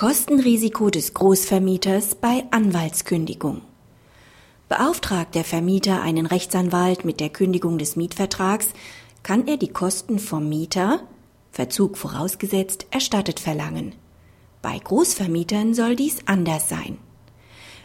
Kostenrisiko des Großvermieters bei Anwaltskündigung. Beauftragt der Vermieter einen Rechtsanwalt mit der Kündigung des Mietvertrags, kann er die Kosten vom Mieter, Verzug vorausgesetzt, erstattet verlangen. Bei Großvermietern soll dies anders sein.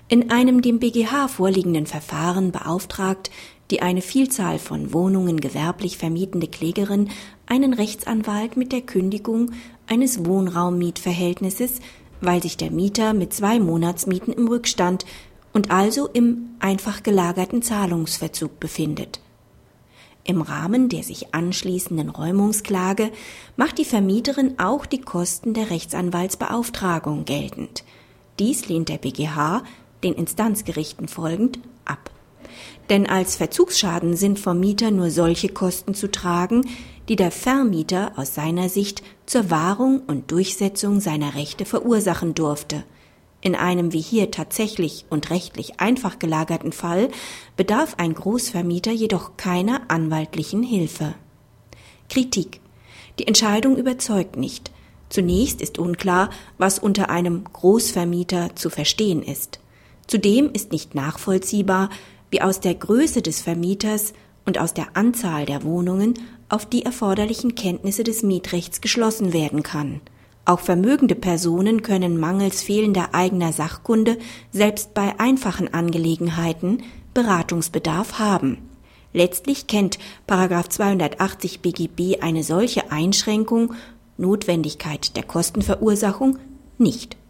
In einem dem BGH vorliegenden Verfahren beauftragt die eine Vielzahl von Wohnungen gewerblich vermietende Klägerin einen Rechtsanwalt mit der Kündigung eines Wohnraummietverhältnisses weil sich der Mieter mit zwei Monatsmieten im Rückstand und also im einfach gelagerten Zahlungsverzug befindet. Im Rahmen der sich anschließenden Räumungsklage macht die Vermieterin auch die Kosten der Rechtsanwaltsbeauftragung geltend. Dies lehnt der BGH, den Instanzgerichten folgend, ab. Denn als Verzugsschaden sind vom Mieter nur solche Kosten zu tragen, die der Vermieter aus seiner Sicht zur Wahrung und Durchsetzung seiner Rechte verursachen durfte. In einem wie hier tatsächlich und rechtlich einfach gelagerten Fall bedarf ein Großvermieter jedoch keiner anwaltlichen Hilfe. Kritik. Die Entscheidung überzeugt nicht. Zunächst ist unklar, was unter einem Großvermieter zu verstehen ist. Zudem ist nicht nachvollziehbar, wie aus der Größe des Vermieters und aus der Anzahl der Wohnungen auf die erforderlichen Kenntnisse des Mietrechts geschlossen werden kann. Auch vermögende Personen können mangels fehlender eigener Sachkunde selbst bei einfachen Angelegenheiten Beratungsbedarf haben. Letztlich kennt 280 BGB eine solche Einschränkung Notwendigkeit der Kostenverursachung nicht.